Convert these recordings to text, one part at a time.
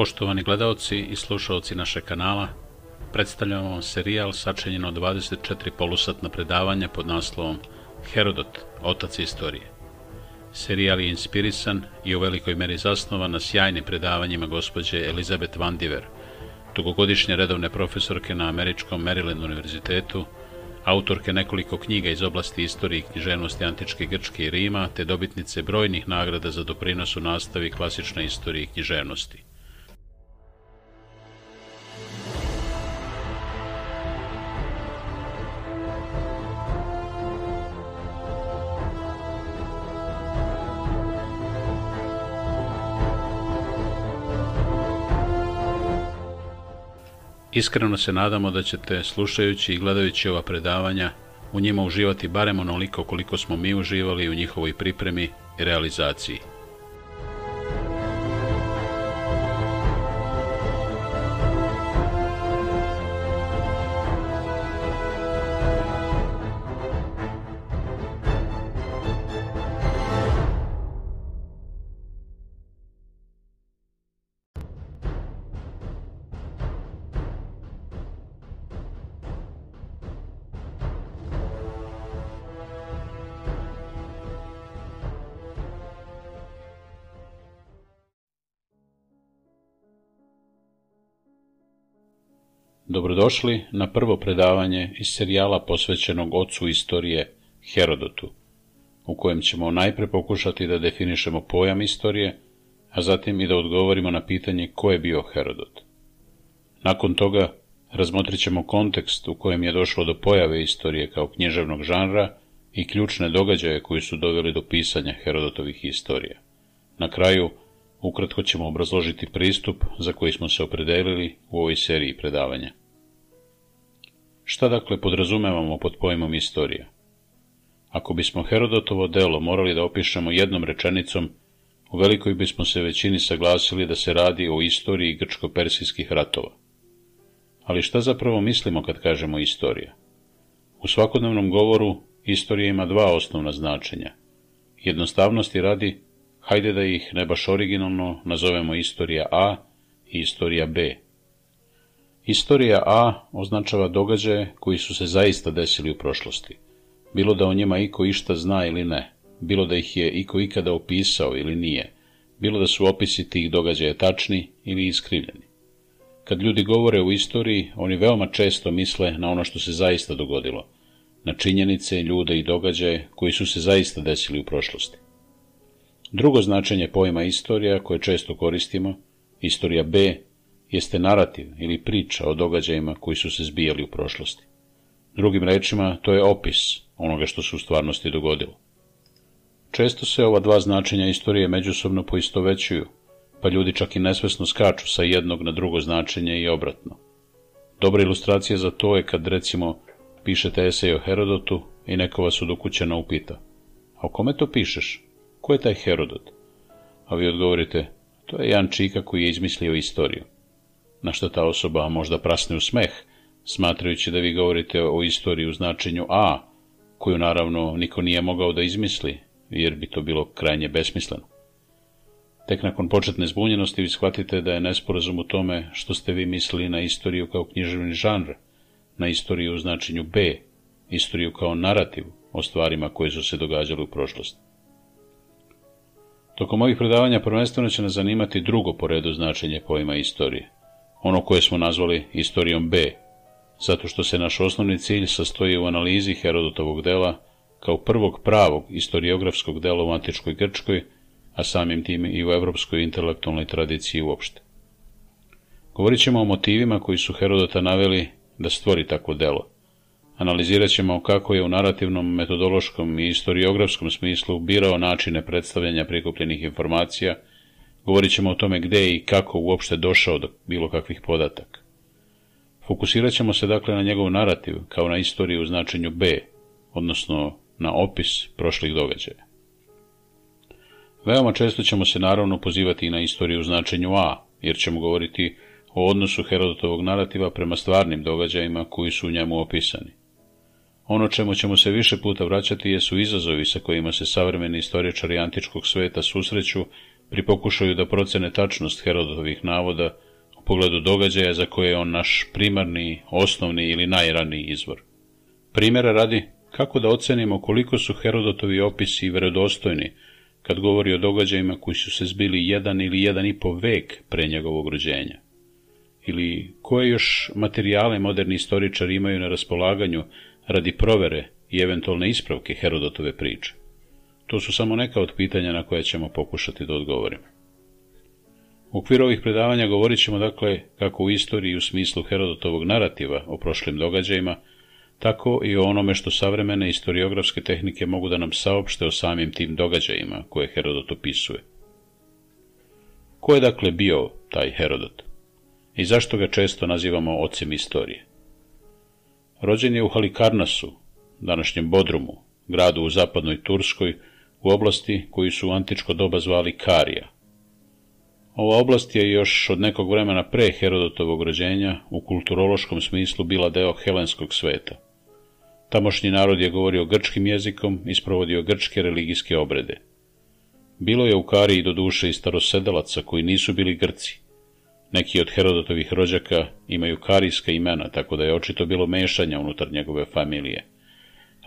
Poštovani gledaoci i slušaoci našeg kanala, predstavljamo vam serijal sačinjen od 24 polusatna predavanja pod naslovom Herodot, otac istorije. Serijal je inspirisan i u velikoj meri zasnovan na sjajnim predavanjima gospođe Elizabeth Vandiver, dugogodišnje redovne profesorke na Američkom Maryland univerzitetu, autorke nekoliko knjiga iz oblasti istorije i književnosti antičke Grčke i Rima, te dobitnice brojnih nagrada za doprinos u nastavi klasične istorije i književnosti. Iskreno se nadamo da ćete, slušajući i gledajući ova predavanja, u njima uživati barem onoliko koliko smo mi uživali u njihovoj pripremi i realizaciji. došli na prvo predavanje iz serijala posvećenog ocu istorije Herodotu, u kojem ćemo najpre pokušati da definišemo pojam istorije, a zatim i da odgovorimo na pitanje ko je bio Herodot. Nakon toga razmotrit ćemo kontekst u kojem je došlo do pojave istorije kao književnog žanra i ključne događaje koji su doveli do pisanja Herodotovih istorija. Na kraju, ukratko ćemo obrazložiti pristup za koji smo se opredelili u ovoj seriji predavanja. Šta dakle podrazumevamo pod pojmom istorija? Ako bismo Herodotovo delo morali da opišemo jednom rečenicom, u velikoj bismo se većini saglasili da se radi o istoriji grčko-persijskih ratova. Ali šta zapravo mislimo kad kažemo istorija? U svakodnevnom govoru istorija ima dva osnovna značenja. Jednostavnosti radi, hajde da ih ne baš originalno nazovemo istorija A i istorija B. Istorija A označava događaje koji su se zaista desili u prošlosti, bilo da o njima iko išta zna ili ne, bilo da ih je iko ikada opisao ili nije, bilo da su opisi tih događaja tačni ili iskrivljeni. Kad ljudi govore o istoriji, oni veoma često misle na ono što se zaista dogodilo, na činjenice, ljude i događaje koji su se zaista desili u prošlosti. Drugo značenje pojma istorija koje često koristimo, istorija B, jeste narativ ili priča o događajima koji su se zbijali u prošlosti. Drugim rečima, to je opis onoga što se u stvarnosti dogodilo. Često se ova dva značenja istorije međusobno poistovećuju, pa ljudi čak i nesvesno skaču sa jednog na drugo značenje i obratno. Dobra ilustracija za to je kad, recimo, pišete esej o Herodotu i neko vas od ukućena upita. A o kome to pišeš? Ko je taj Herodot? A vi odgovorite, to je jedan čika koji je izmislio istoriju na što ta osoba možda prasne u smeh, smatrajući da vi govorite o istoriji u značenju A, koju naravno niko nije mogao da izmisli, jer bi to bilo krajnje besmisleno. Tek nakon početne zbunjenosti vi shvatite da je nesporazum u tome što ste vi mislili na istoriju kao književni žanr, na istoriju u značenju B, istoriju kao narativ o stvarima koje su se događale u prošlosti. Tokom ovih predavanja prvenstveno će nas zanimati drugo po redu značenje pojma istorije – ono koje smo nazvali istorijom B, zato što se naš osnovni cilj sastoji u analizi Herodotovog dela kao prvog pravog istoriografskog dela u antičkoj Grčkoj, a samim tim i u evropskoj intelektualnoj tradiciji uopšte. Govorit ćemo o motivima koji su Herodota naveli da stvori takvo delo. Analizirat ćemo kako je u narativnom, metodološkom i istoriografskom smislu birao načine predstavljanja prikupljenih informacija – Govorit ćemo o tome gde i kako uopšte došao do bilo kakvih podataka. Fokusirat ćemo se dakle na njegov narativ kao na istoriju u značenju B, odnosno na opis prošlih događaja. Veoma često ćemo se naravno pozivati i na istoriju u značenju A, jer ćemo govoriti o odnosu Herodotovog narativa prema stvarnim događajima koji su u njemu opisani. Ono čemu ćemo se više puta vraćati jesu izazovi sa kojima se savremeni istoričari antičkog sveta susreću Pri pokušaju da procene tačnost Herodovih navoda u pogledu događaja za koje je on naš primarni, osnovni ili najraniji izvor. Primjera radi kako da ocenimo koliko su Herodotovi opisi verodostojni kad govori o događajima koji su se zbili jedan ili jedan i po vek pre njegovog rođenja. Ili koje još materijale moderni istoričari imaju na raspolaganju radi provere i eventualne ispravke Herodotove priče. To su samo neka od pitanja na koje ćemo pokušati da odgovorimo. U okviru ovih predavanja govorit ćemo dakle kako u istoriji u smislu Herodotovog narativa o prošlim događajima, tako i o onome što savremene historiografske tehnike mogu da nam saopšte o samim tim događajima koje Herodot opisuje. Ko je dakle bio taj Herodot? I zašto ga često nazivamo ocem istorije? Rođen je u Halikarnasu, današnjem Bodrumu, gradu u zapadnoj Turskoj, u oblasti koju su u antičko doba zvali Karija. Ova oblast je još od nekog vremena pre Herodotovog rođenja u kulturološkom smislu bila deo helenskog sveta. Tamošnji narod je govorio grčkim jezikom i sprovodio grčke religijske obrede. Bilo je u Kariji do duše i starosedelaca koji nisu bili Grci. Neki od Herodotovih rođaka imaju karijska imena, tako da je očito bilo mešanja unutar njegove familije –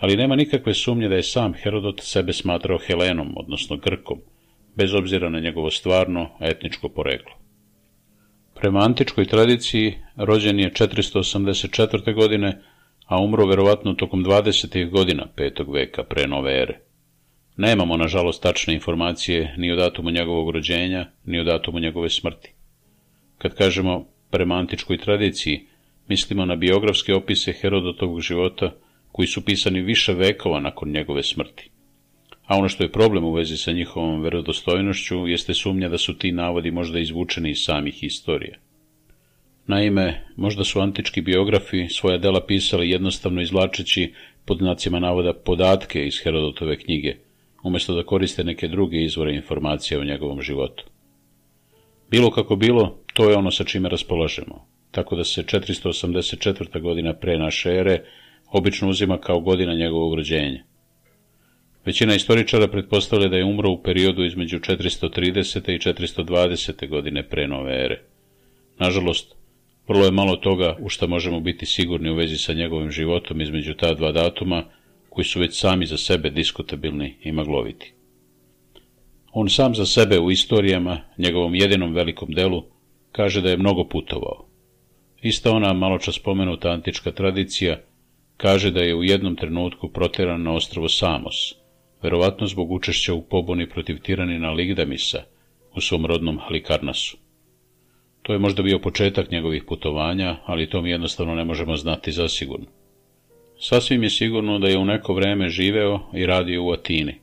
ali nema nikakve sumnje da je sam Herodot sebe smatrao Helenom, odnosno Grkom, bez obzira na njegovo stvarno etničko poreklo. Prema antičkoj tradiciji, rođen je 484. godine, a umro verovatno tokom 20. godina 5. veka pre nove ere. Nemamo, nažalost, tačne informacije ni o datumu njegovog rođenja, ni o datumu njegove smrti. Kad kažemo prema antičkoj tradiciji, mislimo na biografske opise Herodotovog života – koji su pisani više vekova nakon njegove smrti. A ono što je problem u vezi sa njihovom verodostojnošću jeste sumnja da su ti navodi možda izvučeni iz samih istorija. Naime, možda su antički biografi svoja dela pisali jednostavno izvlačeći pod znacima navoda podatke iz Herodotove knjige, umesto da koriste neke druge izvore informacija o njegovom životu. Bilo kako bilo, to je ono sa čime raspolažemo, tako da se 484. godina pre naše ere obično uzima kao godina njegovog rođenja. Većina istoričara pretpostavlja da je umro u periodu između 430. i 420. godine pre nove ere. Nažalost, vrlo je malo toga u što možemo biti sigurni u vezi sa njegovim životom između ta dva datuma, koji su već sami za sebe diskutabilni i magloviti. On sam za sebe u istorijama, njegovom jedinom velikom delu, kaže da je mnogo putovao. Ista ona maločas spomenuta antička tradicija – Kaže da je u jednom trenutku proteran na ostrvo Samos, verovatno zbog učešća u poboni protiv tiranina Ligdamisa u svom rodnom Halikarnasu. To je možda bio početak njegovih putovanja, ali to mi jednostavno ne možemo znati za zasigurno. Sasvim je sigurno da je u neko vreme živeo i radio u Atini.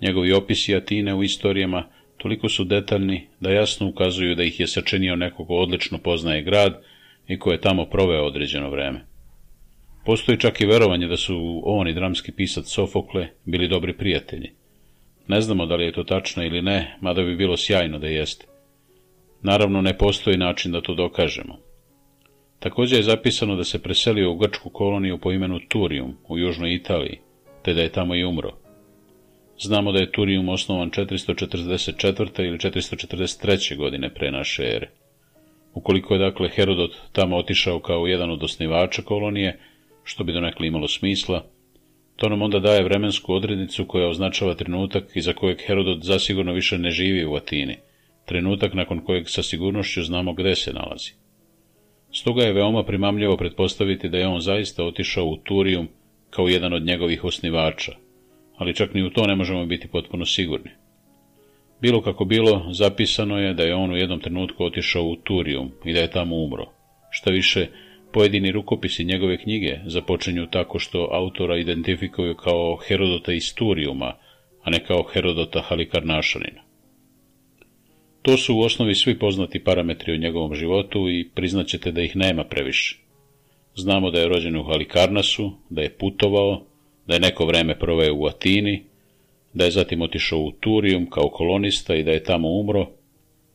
Njegovi opisi Atine u istorijama toliko su detaljni da jasno ukazuju da ih je sačinio neko ko odlično poznaje grad i ko je tamo proveo određeno vreme. Postoji čak i verovanje da su on i dramski pisac Sofokle bili dobri prijatelji. Ne znamo da li je to tačno ili ne, mada bi bilo sjajno da jeste. Naravno, ne postoji način da to dokažemo. Takođe je zapisano da se preselio u grčku koloniju po imenu Turium u južnoj Italiji, te da je tamo i umro. Znamo da je Turium osnovan 444. ili 443. godine pre naše ere. Ukoliko je dakle Herodot tamo otišao kao jedan od osnivača kolonije, što bi donekle imalo smisla, to nam onda daje vremensku odrednicu koja označava trenutak iza kojeg Herodot zasigurno više ne živi u Atini, trenutak nakon kojeg sa sigurnošću znamo gde se nalazi. Stoga je veoma primamljivo pretpostaviti da je on zaista otišao u Turijum kao jedan od njegovih osnivača, ali čak ni u to ne možemo biti potpuno sigurni. Bilo kako bilo, zapisano je da je on u jednom trenutku otišao u Turijum i da je tamo umro. Šta više, Pojedini rukopisi njegove knjige započinju tako što autora identifikuju kao Herodota Isturijuma, a ne kao Herodota Halikarnašanina. To su u osnovi svi poznati parametri o njegovom životu i priznaćete da ih nema previše. Znamo da je rođen u Halikarnasu, da je putovao, da je neko vreme proveo u Atini, da je zatim otišao u Turijum kao kolonista i da je tamo umro,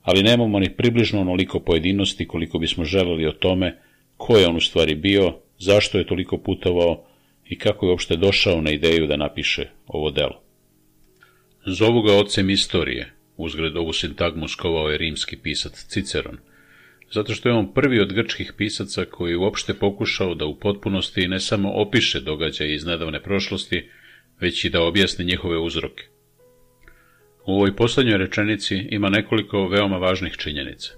ali nemamo ni približno onoliko pojedinosti koliko bismo želeli o tome ko je on u stvari bio, zašto je toliko putovao i kako je uopšte došao na ideju da napiše ovo delo. Zovu ga ocem istorije, uzgled ovu sintagmu skovao je rimski pisac Ciceron, zato što je on prvi od grčkih pisaca koji je uopšte pokušao da u potpunosti ne samo opiše događaje iz nedavne prošlosti, već i da objasni njihove uzroke. U ovoj poslednjoj rečenici ima nekoliko veoma važnih činjenica.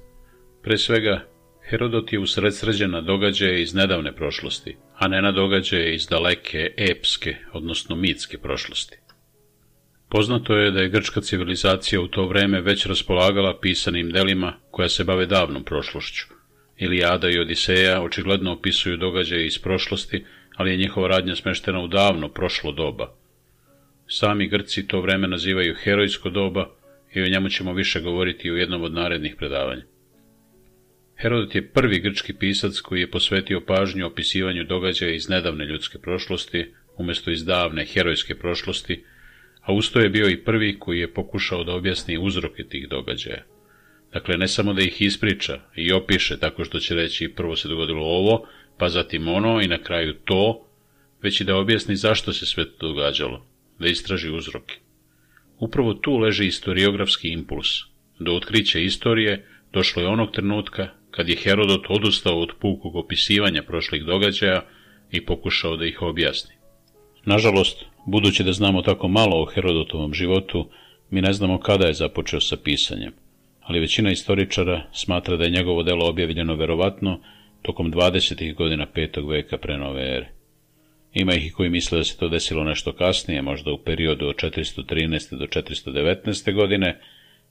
Pre svega, Herodot je usred sređena događaje iz nedavne prošlosti, a ne na događaje iz daleke, epske, odnosno mitske prošlosti. Poznato je da je grčka civilizacija u to vreme već raspolagala pisanim delima koja se bave davnom prošlošću. Ilijada i Odiseja očigledno opisuju događaje iz prošlosti, ali je njihova radnja smeštena u davno prošlo doba. Sami Grci to vreme nazivaju herojsko doba i o njemu ćemo više govoriti u jednom od narednih predavanja. Herodot je prvi grčki pisac koji je posvetio pažnju opisivanju događaja iz nedavne ljudske prošlosti, umesto iz davne herojske prošlosti, a usto je bio i prvi koji je pokušao da objasni uzroke tih događaja. Dakle, ne samo da ih ispriča i opiše tako što će reći prvo se dogodilo ovo, pa zatim ono i na kraju to, već i da objasni zašto se sve to događalo, da istraži uzroke. Upravo tu leži historiografski impuls. Do otkrića istorije došlo je onog trenutka kad je Herodot odustao od pukog opisivanja prošlih događaja i pokušao da ih objasni. Nažalost, budući da znamo tako malo o Herodotovom životu, mi ne znamo kada je započeo sa pisanjem, ali većina istoričara smatra da je njegovo delo objavljeno verovatno tokom 20. godina 5. veka pre nove ere. Ima ih i koji misle da se to desilo nešto kasnije, možda u periodu od 413. do 419. godine,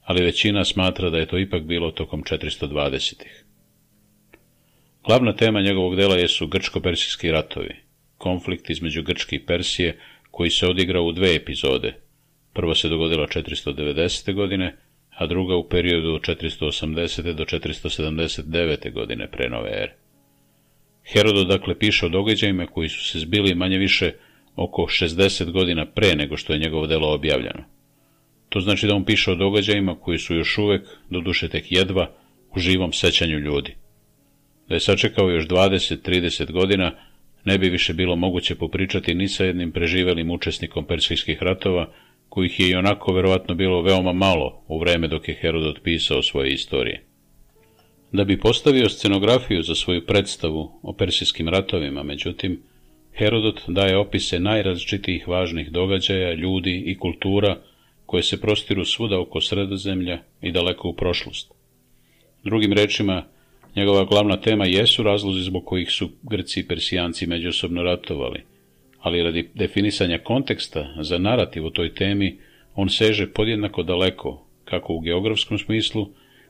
ali većina smatra da je to ipak bilo tokom 420. Glavna tema njegovog dela jesu grčko-persijski ratovi, konflikt između Grčke i Persije koji se odigrao u dve epizode. Prva se dogodila 490. godine, a druga u periodu od 480. do 479. godine pre nove ere. Herodo dakle piše o događajima koji su se zbili manje više oko 60 godina pre nego što je njegovo delo objavljeno. To znači da on piše o događajima koji su još uvek, doduše tek jedva, u živom sećanju ljudi. Da je sačekao još 20-30 godina, ne bi više bilo moguće popričati ni sa jednim preživelim učesnikom persijskih ratova, kojih je i onako verovatno bilo veoma malo u vreme dok je Herodot pisao svoje istorije. Da bi postavio scenografiju za svoju predstavu o persijskim ratovima, međutim, Herodot daje opise najrazličitijih važnih događaja, ljudi i kultura koje se prostiru svuda oko sredozemlja i daleko u prošlost. Drugim rečima, Njegova glavna tema jesu razlozi zbog kojih su Grci i Persijanci međusobno ratovali, ali radi definisanja konteksta za narativ o toj temi, on seže podjednako daleko, kako u geografskom smislu,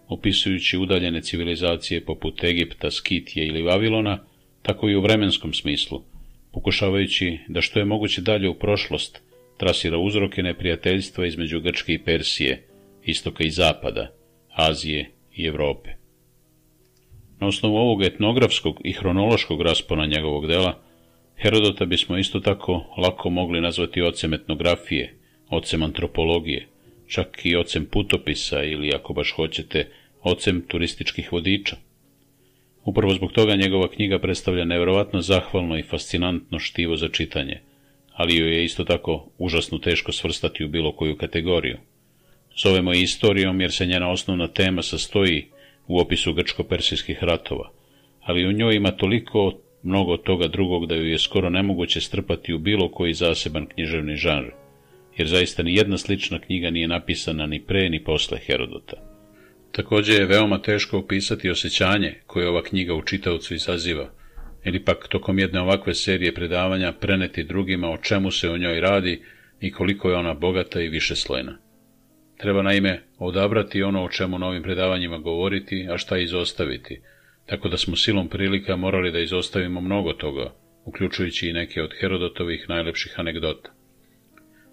opisujući udaljene civilizacije poput Egipta, Skitije ili Vavilona, tako i u vremenskom smislu, pokušavajući da što je moguće dalje u prošlost trasira uzroke neprijateljstva između Grčke i Persije, istoka i zapada, Azije i Evrope. Na osnovu ovog etnografskog i hronološkog raspona njegovog dela, Herodota bismo isto tako lako mogli nazvati ocem etnografije, ocem antropologije, čak i ocem putopisa ili, ako baš hoćete, ocem turističkih vodiča. Upravo zbog toga njegova knjiga predstavlja nevjerovatno zahvalno i fascinantno štivo za čitanje, ali joj je isto tako užasno teško svrstati u bilo koju kategoriju. Zovemo je istorijom jer se njena osnovna tema sastoji u opisu grčko-persijskih ratova, ali u njoj ima toliko mnogo toga drugog da ju je skoro nemoguće strpati u bilo koji zaseban književni žanr, jer zaista ni jedna slična knjiga nije napisana ni pre ni posle Herodota. Takođe je veoma teško opisati osjećanje koje ova knjiga u čitavcu izaziva, ili pak tokom jedne ovakve serije predavanja preneti drugima o čemu se u njoj radi i koliko je ona bogata i višeslojna. Treba naime odabrati ono o čemu na ovim predavanjima govoriti, a šta izostaviti, tako da smo silom prilika morali da izostavimo mnogo toga, uključujući i neke od Herodotovih najlepših anegdota.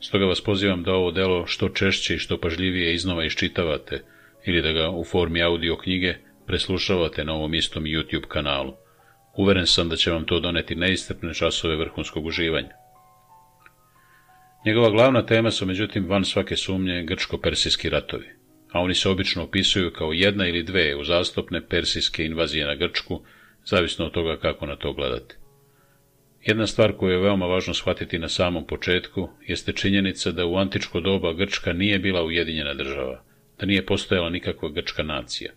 Stoga vas pozivam da ovo delo što češće i što pažljivije iznova iščitavate ili da ga u formi audio knjige preslušavate na ovom istom YouTube kanalu. Uveren sam da će vam to doneti neistrpne časove vrhunskog uživanja. Njegova glavna tema su, međutim, van svake sumnje grčko-persijski ratovi, a oni se obično opisuju kao jedna ili dve uzastopne persijske invazije na Grčku, zavisno od toga kako na to gledate. Jedna stvar koju je veoma važno shvatiti na samom početku jeste činjenica da u antičko doba Grčka nije bila ujedinjena država, da nije postojala nikakva grčka nacija.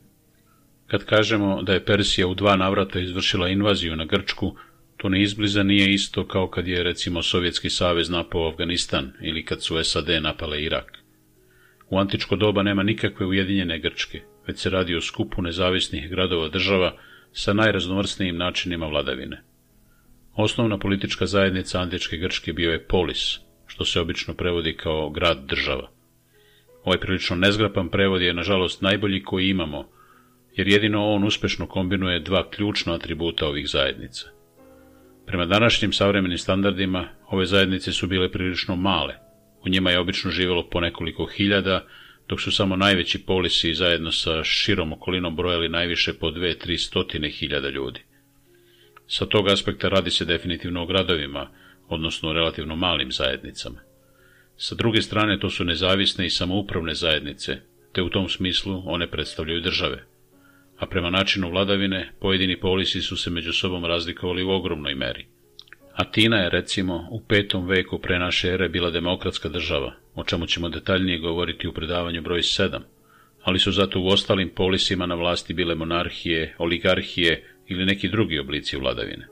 Kad kažemo da je Persija u dva navrata izvršila invaziju na Grčku, To ni izbliza nije isto kao kad je, recimo, Sovjetski savez napao Afganistan ili kad su SAD napale Irak. U antičko doba nema nikakve ujedinjene Grčke, već se radi o skupu nezavisnih gradova država sa najraznovrsnijim načinima vladavine. Osnovna politička zajednica antičke Grčke bio je polis, što se obično prevodi kao grad država. Ovaj prilično nezgrapan prevod je, nažalost, najbolji koji imamo, jer jedino on uspešno kombinuje dva ključna atributa ovih zajednica – Prema današnjim savremenim standardima, ove zajednice su bile prilično male. U njima je obično živelo po nekoliko hiljada, dok su samo najveći polisi zajedno sa širom okolinom brojali najviše po dve, tri stotine hiljada ljudi. Sa tog aspekta radi se definitivno o gradovima, odnosno o relativno malim zajednicama. Sa druge strane, to su nezavisne i samoupravne zajednice, te u tom smislu one predstavljaju države a prema načinu vladavine pojedini polisi su se među sobom razlikovali u ogromnoj meri. Atina je, recimo, u petom veku pre naše ere bila demokratska država, o čemu ćemo detaljnije govoriti u predavanju broj 7, ali su zato u ostalim polisima na vlasti bile monarhije, oligarhije ili neki drugi oblici vladavine.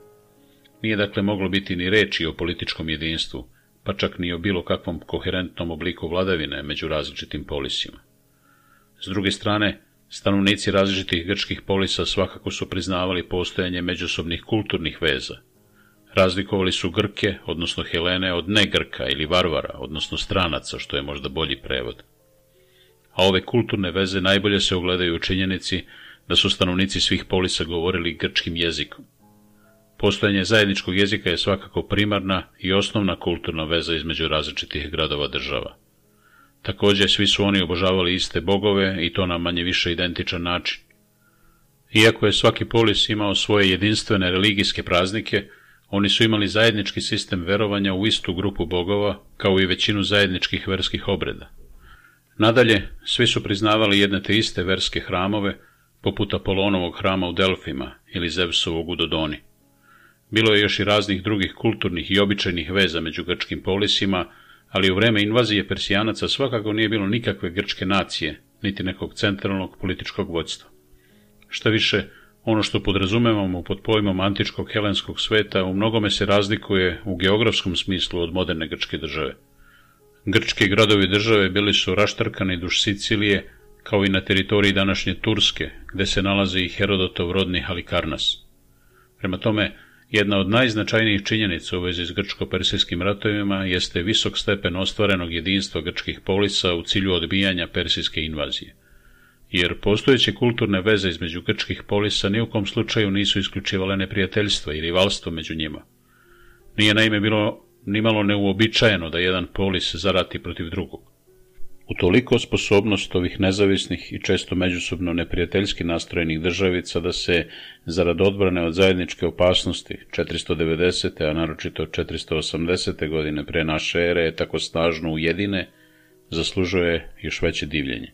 Nije dakle moglo biti ni reči o političkom jedinstvu, pa čak ni o bilo kakvom koherentnom obliku vladavine među različitim polisima. S druge strane, Stanovnici različitih grčkih polisa svakako su priznavali postojanje međusobnih kulturnih veza. Razlikovali su Grke, odnosno Helene, od negrka ili varvara, odnosno stranaca, što je možda bolji prevod. A ove kulturne veze najbolje se ogledaju u činjenici da su stanovnici svih polisa govorili grčkim jezikom. Postojanje zajedničkog jezika je svakako primarna i osnovna kulturna veza između različitih gradova država. Takođe, svi su oni obožavali iste bogove i to na manje više identičan način. Iako je svaki polis imao svoje jedinstvene religijske praznike, oni su imali zajednički sistem verovanja u istu grupu bogova, kao i većinu zajedničkih verskih obreda. Nadalje, svi su priznavali jedne te iste verske hramove, poput Apolonovog hrama u Delfima ili Zevsovog u Dodoni. Bilo je još i raznih drugih kulturnih i običajnih veza među grčkim polisima, ali u vreme invazije Persijanaca svakako nije bilo nikakve grčke nacije, niti nekog centralnog političkog vođstva. Šta više, ono što podrazumevamo pod pojmom antičkog helenskog sveta u mnogome se razlikuje u geografskom smislu od moderne grčke države. Grčki gradovi države bili su raštrkani duš Sicilije, kao i na teritoriji današnje Turske, gde se nalazi i Herodotov rodni Halikarnas. Prema tome, Jedna od najznačajnijih činjenica u vezi s grčko-persijskim ratovima jeste visok stepen ostvarenog jedinstva grčkih polisa u cilju odbijanja persijske invazije, jer postojeće kulturne veze između grčkih polisa ni u kom slučaju nisu isključivale neprijateljstva i rivalstvo među njima. Nije naime bilo nimalo neuobičajeno da jedan polis zarati protiv drugog. Utoliko sposobnost ovih nezavisnih i često međusobno neprijateljski nastrojenih državica da se, zarad odbrane od zajedničke opasnosti 490. a naročito 480. godine pre naše ere je tako snažno ujedine, zaslužuje još veće divljenje.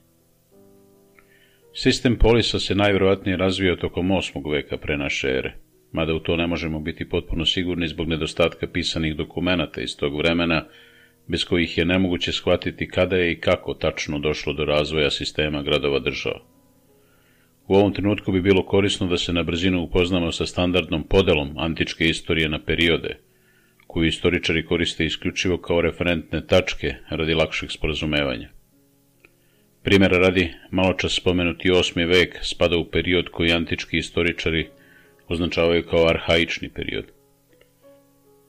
Sistem polisa se najverovatnije razvio tokom 8. veka pre naše ere, mada u to ne možemo biti potpuno sigurni zbog nedostatka pisanih dokumenta iz tog vremena, bez kojih je nemoguće shvatiti kada je i kako tačno došlo do razvoja sistema gradova država. U ovom trenutku bi bilo korisno da se na brzinu upoznamo sa standardnom podelom antičke istorije na periode, koju istoričari koriste isključivo kao referentne tačke radi lakšeg sporazumevanja. Primjera radi, maločas spomenuti 8. vek spada u period koji antički istoričari označavaju kao arhaični period –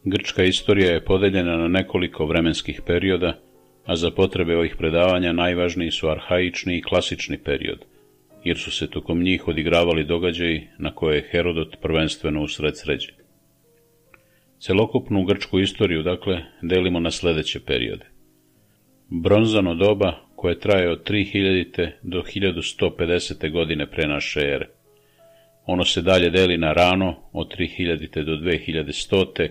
Grčka istorija je podeljena na nekoliko vremenskih perioda, a za potrebe ovih predavanja najvažniji su arhaični i klasični period, jer su se tokom njih odigravali događaji na koje je Herodot prvenstveno usred sređe. Celokupnu grčku istoriju, dakle, delimo na sledeće periode. Bronzano doba, koje traje od 3000. do 1150. godine pre naše ere. Ono se dalje deli na rano, od 3000. do 2100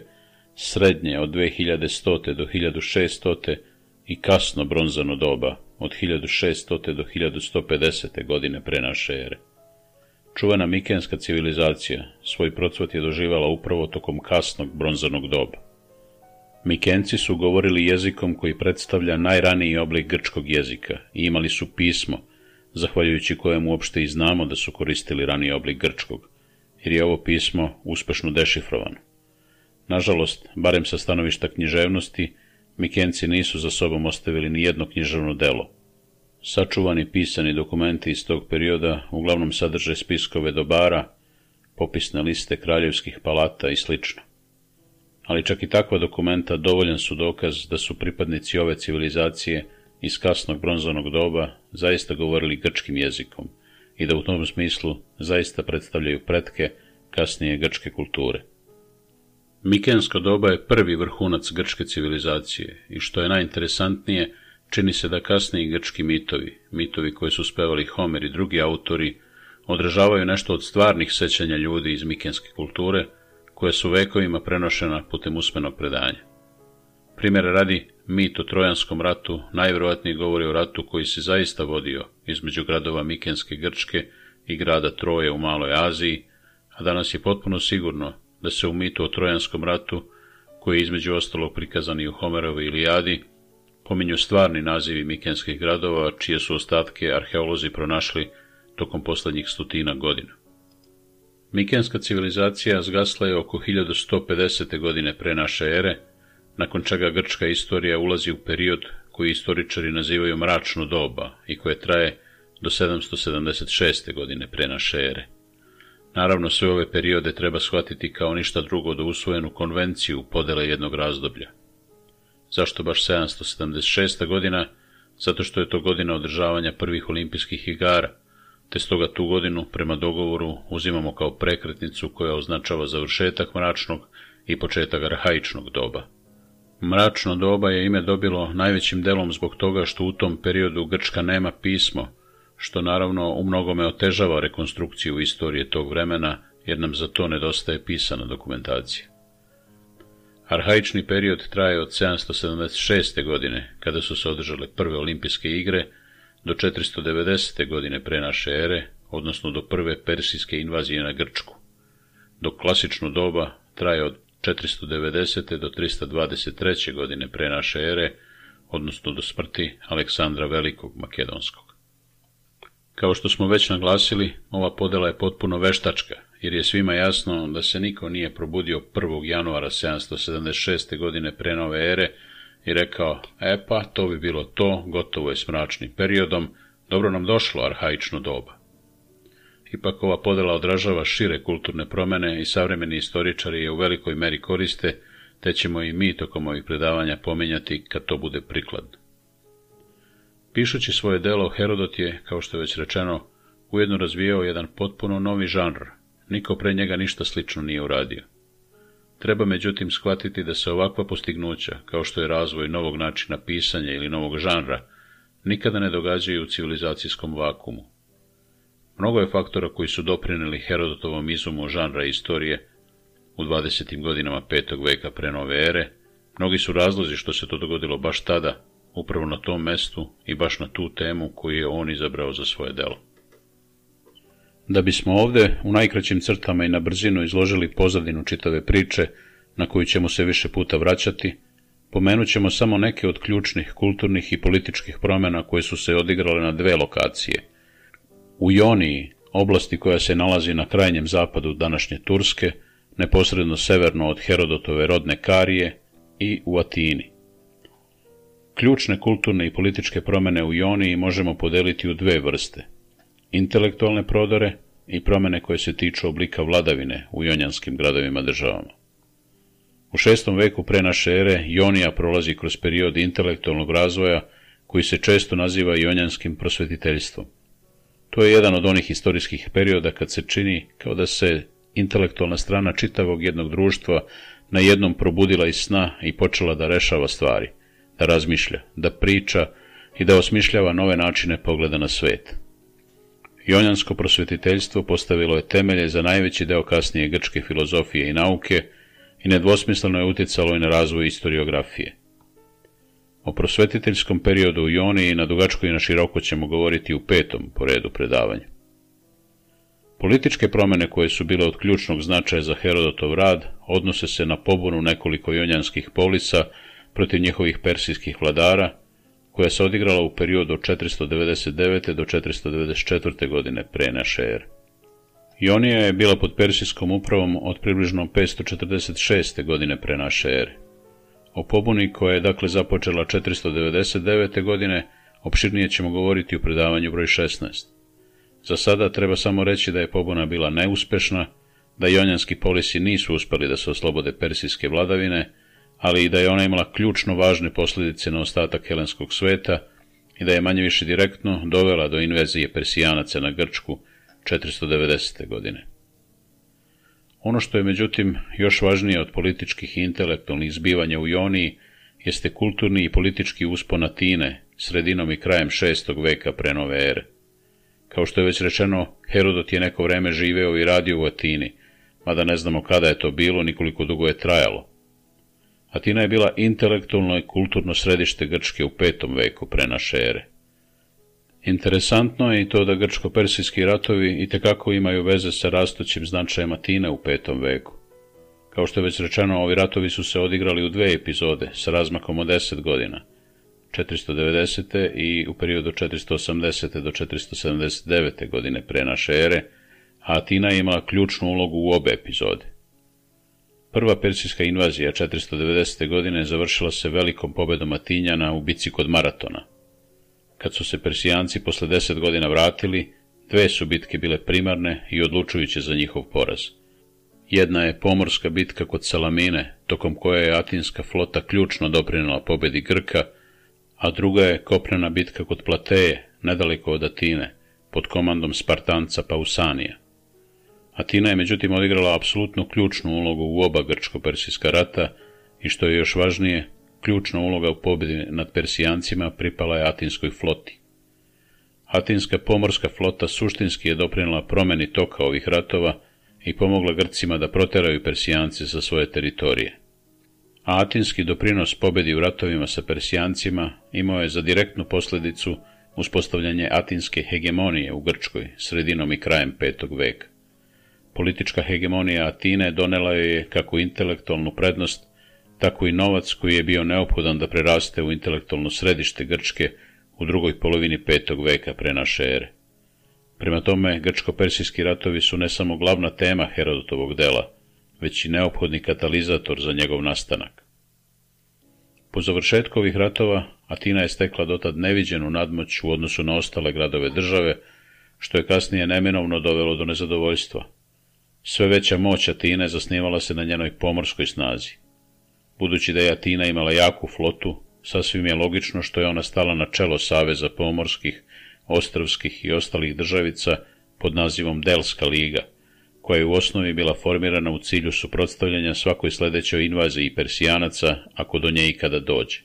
srednje od 2100. do 1600. i kasno bronzano doba od 1600. do 1150. godine pre naše ere. Čuvena mikenska civilizacija svoj procvat je doživala upravo tokom kasnog bronzanog doba. Mikenci su govorili jezikom koji predstavlja najraniji oblik grčkog jezika i imali su pismo, zahvaljujući kojem uopšte i znamo da su koristili raniji oblik grčkog, jer je ovo pismo uspešno dešifrovano. Nažalost, barem sa stanovišta književnosti, Mikenci nisu za sobom ostavili ni jedno književno delo. Sačuvani pisani dokumenti iz tog perioda uglavnom sadrže spiskove dobara, popisne liste kraljevskih palata i slično. Ali čak i takva dokumenta dovoljan su dokaz da su pripadnici ove civilizacije iz kasnog bronzanog doba zaista govorili grčkim jezikom i da u tom smislu zaista predstavljaju pretke kasnije grčke kulture. Mikensko doba je prvi vrhunac grčke civilizacije i što je najinteresantnije, čini se da kasniji grčki mitovi, mitovi koje su spevali Homer i drugi autori, odražavaju nešto od stvarnih sećanja ljudi iz mikenske kulture, koje su vekovima prenošena putem usmenog predanja. Primjer radi mit o Trojanskom ratu najvjerojatniji govori o ratu koji se zaista vodio između gradova Mikenske Grčke i grada Troje u Maloj Aziji, a danas je potpuno sigurno da se u mitu o Trojanskom ratu, koji je između ostalog prikazan i u Homerovoj Ilijadi, pominju stvarni nazivi mikenskih gradova, čije su ostatke arheolozi pronašli tokom poslednjih stotina godina. Mikenska civilizacija zgasla je oko 1150. godine pre naše ere, nakon čega grčka istorija ulazi u period koji istoričari nazivaju mračno doba i koje traje do 776. godine pre naše ere. Naravno, sve ove periode treba shvatiti kao ništa drugo do usvojenu konvenciju podele jednog razdoblja. Zašto baš 776. godina? Zato što je to godina održavanja prvih olimpijskih igara, te stoga tu godinu, prema dogovoru, uzimamo kao prekretnicu koja označava završetak mračnog i početak arhaičnog doba. Mračno doba je ime dobilo najvećim delom zbog toga što u tom periodu Grčka nema pismo, što naravno u mnogome otežava rekonstrukciju istorije tog vremena, jer nam za to nedostaje pisana dokumentacija. Arhaični period traje od 776. godine, kada su se održale prve olimpijske igre, do 490. godine pre naše ere, odnosno do prve persijske invazije na Grčku, dok klasično doba traje od 490. do 323. godine pre naše ere, odnosno do smrti Aleksandra Velikog Makedonskog. Kao što smo već naglasili, ova podela je potpuno veštačka, jer je svima jasno da se niko nije probudio 1. januara 776. godine pre nove ere i rekao, e pa, to bi bilo to, gotovo je s mračnim periodom, dobro nam došlo arhaično doba. Ipak ova podela odražava šire kulturne promene i savremeni istoričari je u velikoj meri koriste, te ćemo i mi tokom ovih predavanja pomenjati kad to bude prikladno. Pišući svoje delo, Herodot je, kao što je već rečeno, ujedno razvijao jedan potpuno novi žanr. Niko pre njega ništa slično nije uradio. Treba međutim shvatiti da se ovakva postignuća, kao što je razvoj novog načina pisanja ili novog žanra, nikada ne događaju u civilizacijskom vakumu. Mnogo je faktora koji su doprineli Herodotovom izumu žanra istorije u 20. godinama 5. veka pre nove ere, mnogi su razlozi što se to dogodilo baš tada, upravo na tom mestu i baš na tu temu koju je on izabrao za svoje delo. Da bismo ovde u najkraćim crtama i na brzinu izložili pozadinu čitave priče, na koju ćemo se više puta vraćati, pomenut ćemo samo neke od ključnih kulturnih i političkih promena koje su se odigrale na dve lokacije. U Joniji, oblasti koja se nalazi na krajnjem zapadu današnje Turske, neposredno severno od Herodotove rodne Karije i u Atini. Ključne kulturne i političke promene u Joniji možemo podeliti u dve vrste. Intelektualne prodore i promene koje se tiču oblika vladavine u jonjanskim gradovima državama. U šestom veku pre naše ere Jonija prolazi kroz period intelektualnog razvoja koji se često naziva jonjanskim prosvetiteljstvom. To je jedan od onih istorijskih perioda kad se čini kao da se intelektualna strana čitavog jednog društva na jednom probudila iz sna i počela da rešava stvari – da razmišlja, da priča i da osmišljava nove načine pogleda na svet. Jonjansko prosvetiteljstvo postavilo je temelje za najveći deo kasnije grčke filozofije i nauke i nedvosmisleno je uticalo i na razvoj istoriografije. O prosvetiteljskom periodu u Joniji na dugačko i na široko ćemo govoriti u petom po redu predavanja. Političke promene koje su bile od ključnog značaja za Herodotov rad odnose se na pobunu nekoliko jonjanskih polisa protiv njihovih persijskih vladara, koja se odigrala u periodu od 499. do 494. godine pre naše ere. Ionija je bila pod persijskom upravom od približno 546. godine pre naše ere. O pobuni koja je dakle započela 499. godine opširnije ćemo govoriti u predavanju broj 16. Za sada treba samo reći da je pobuna bila neuspešna, da jonjanski polisi nisu uspeli da se oslobode persijske vladavine, ali i da je ona imala ključno važne posledice na ostatak helenskog sveta i da je manje više direktno dovela do invazije Persijanaca na Grčku 490. godine. Ono što je međutim još važnije od političkih i intelektualnih zbivanja u Joniji jeste kulturni i politički uspon Atine sredinom i krajem 6. veka pre nove ere. Kao što je već rečeno, Herodot je neko vreme živeo i radio u Atini, mada ne znamo kada je to bilo, nikoliko dugo je trajalo. Atina je bila intelektualno i kulturno središte Grčke u petom veku pre naše ere. Interesantno je i to da grčko-persijski ratovi i tekako imaju veze sa rastućim značajem Atine u petom veku. Kao što je već rečeno, ovi ratovi su se odigrali u dve epizode, sa razmakom od 10 godina, 490. i u periodu 480. do 479. godine pre naše ere, a Atina je imala ključnu ulogu u obe epizode. Prva persijska invazija 490. godine završila se velikom pobedom Atinjana u bici kod Maratona. Kad su se Persijanci posle 10 godina vratili, dve su bitke bile primarne i odlučujuće za njihov poraz. Jedna je pomorska bitka kod Salamine, tokom koje je atinska flota ključno doprinala pobedi Grka, a druga je kopnena bitka kod Plateje, nedaleko od Atine, pod komandom Spartanca Pausanija. Atina je međutim odigrala apsolutno ključnu ulogu u oba grčko-persijska rata i što je još važnije, ključna uloga u pobjedi nad Persijancima pripala je Atinskoj floti. Atinska pomorska flota suštinski je doprinjela promeni toka ovih ratova i pomogla Grcima da proteraju Persijance sa svoje teritorije. A atinski doprinos pobedi u ratovima sa Persijancima imao je za direktnu posledicu uspostavljanje atinske hegemonije u Grčkoj sredinom i krajem 5. veka. Politička hegemonija Atine donela je kako intelektualnu prednost, tako i novac koji je bio neophodan da preraste u intelektualno središte Grčke u drugoj polovini petog veka pre naše ere. Prema tome, grčko-persijski ratovi su ne samo glavna tema Herodotovog dela, već i neophodni katalizator za njegov nastanak. Po završetku ovih ratova, Atina je stekla dotad neviđenu nadmoć u odnosu na ostale gradove države, što je kasnije neminovno dovelo do nezadovoljstva, Sve veća moć Atine zasnivala se na njenoj pomorskoj snazi. Budući da je Atina imala jaku flotu, sasvim je logično što je ona stala na čelo Saveza pomorskih, ostravskih i ostalih državica pod nazivom Delska liga, koja je u osnovi bila formirana u cilju suprotstavljanja svakoj sledećoj invaziji Persijanaca, ako do nje ikada dođe.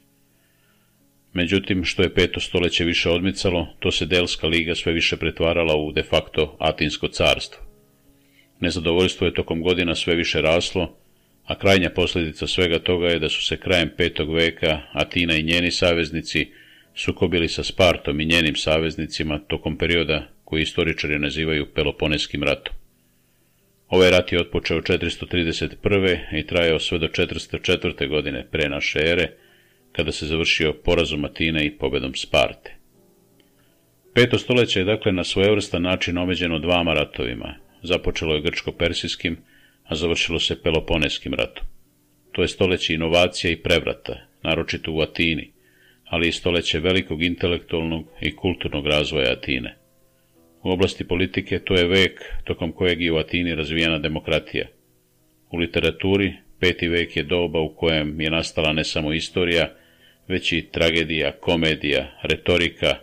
Međutim, što je peto stoleće više odmicalo, to se Delska liga sve više pretvarala u de facto Atinsko carstvo. Nezadovoljstvo je tokom godina sve više raslo, a krajnja posljedica svega toga je da su se krajem petog veka Atina i njeni saveznici sukobili sa Spartom i njenim saveznicima tokom perioda koji istoričari nazivaju Peloponeskim ratom. Ovaj rat je otpočeo 431. i trajao sve do 404. godine pre naše ere, kada se završio porazom Atine i pobedom Sparte. Peto stoljeće je dakle na svojevrstan način omeđeno dvama ratovima – započelo je grčko-persijskim, a završilo se Peloponeskim ratom. To je stoleće inovacija i prevrata, naročito u Atini, ali i stoleće velikog intelektualnog i kulturnog razvoja Atine. U oblasti politike to je vek tokom kojeg je u Atini razvijena demokratija. U literaturi peti vek je doba u kojem je nastala ne samo istorija, već i tragedija, komedija, retorika,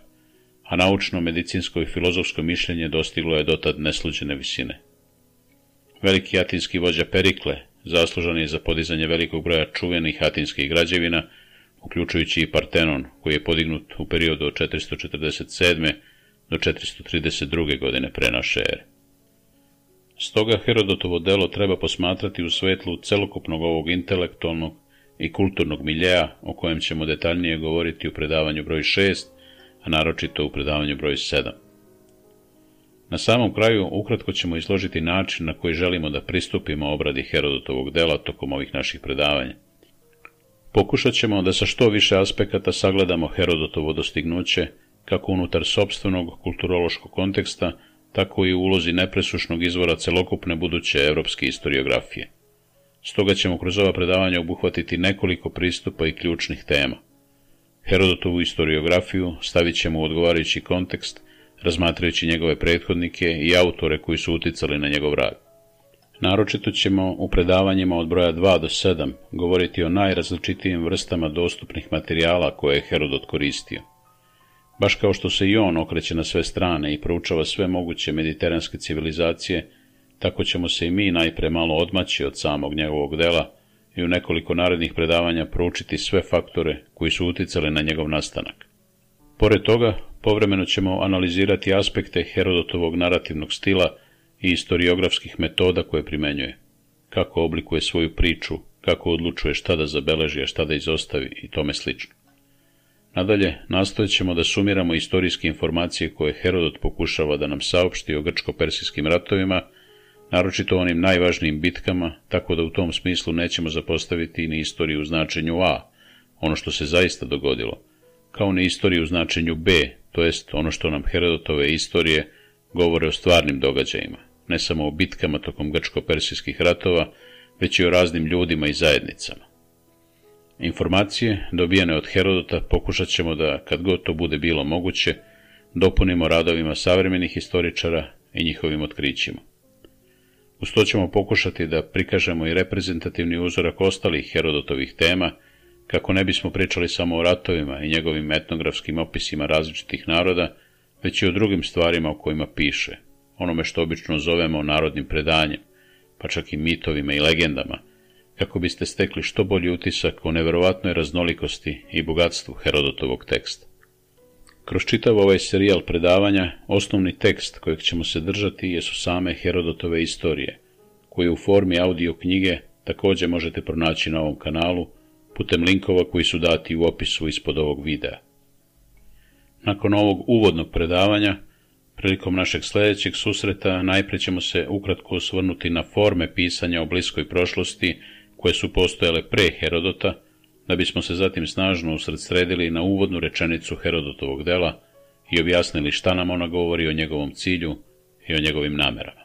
a naučno, medicinsko i filozofsko mišljenje dostiglo je dotad nesluđene visine. Veliki atinski vođa Perikle, zaslužan je za podizanje velikog broja čuvenih atinskih građevina, uključujući i Partenon, koji je podignut u periodu od 447. do 432. godine pre naše ere. Stoga Herodotovo delo treba posmatrati u svetlu celokupnog ovog intelektualnog i kulturnog miljeja, o kojem ćemo detaljnije govoriti u predavanju broj 6, a naročito u predavanju broj 7. Na samom kraju ukratko ćemo izložiti način na koji želimo da pristupimo obradi Herodotovog dela tokom ovih naših predavanja. Pokušat ćemo da sa što više aspekata sagledamo Herodotovo dostignuće, kako unutar sobstvenog kulturološkog konteksta, tako i u ulozi nepresušnog izvora celokupne buduće evropske istoriografije. Stoga ćemo kroz ova predavanja obuhvatiti nekoliko pristupa i ključnih tema. Herodotovu istoriografiju stavit ćemo u odgovarajući kontekst, razmatrajući njegove prethodnike i autore koji su uticali na njegov rad. Naročito ćemo u predavanjima od broja 2 do 7 govoriti o najrazličitijim vrstama dostupnih materijala koje je Herodot koristio. Baš kao što se i on okreće na sve strane i proučava sve moguće mediteranske civilizacije, tako ćemo se i mi najpre malo odmaći od samog njegovog dela, i u nekoliko narednih predavanja proučiti sve faktore koji su uticali na njegov nastanak. Pored toga, povremeno ćemo analizirati aspekte Herodotovog narativnog stila i historiografskih metoda koje primenjuje, kako oblikuje svoju priču, kako odlučuje šta da zabeleži, a šta da izostavi i tome slično. Nadalje, nastojat ćemo da sumiramo istorijske informacije koje Herodot pokušava da nam saopšti o grčko-persijskim ratovima naročito onim najvažnijim bitkama, tako da u tom smislu nećemo zapostaviti ni istoriju u značenju A, ono što se zaista dogodilo, kao ni istoriju u značenju B, to jest ono što nam Herodotove istorije govore o stvarnim događajima, ne samo o bitkama tokom grčko-persijskih ratova, već i o raznim ljudima i zajednicama. Informacije dobijene od Herodota pokušat ćemo da, kad god to bude bilo moguće, dopunimo radovima savremenih istoričara i njihovim otkrićima. Uz to ćemo pokušati da prikažemo i reprezentativni uzorak ostalih Herodotovih tema, kako ne bismo pričali samo o ratovima i njegovim etnografskim opisima različitih naroda, već i o drugim stvarima o kojima piše, onome što obično zovemo narodnim predanjem, pa čak i mitovima i legendama, kako biste stekli što bolji utisak o neverovatnoj raznolikosti i bogatstvu Herodotovog teksta. Kroz čitav ovaj serijal predavanja, osnovni tekst kojeg ćemo se držati jesu same Herodotove istorije, koje u formi audio knjige takođe možete pronaći na ovom kanalu putem linkova koji su dati u opisu ispod ovog videa. Nakon ovog uvodnog predavanja, prilikom našeg sledećeg susreta najpre ćemo se ukratko osvrnuti na forme pisanja o bliskoj prošlosti koje su postojale pre Herodota, da bismo se zatim snažno usredsredili na uvodnu rečenicu Herodotovog dela i objasnili šta nam ona govori o njegovom cilju i o njegovim namerama.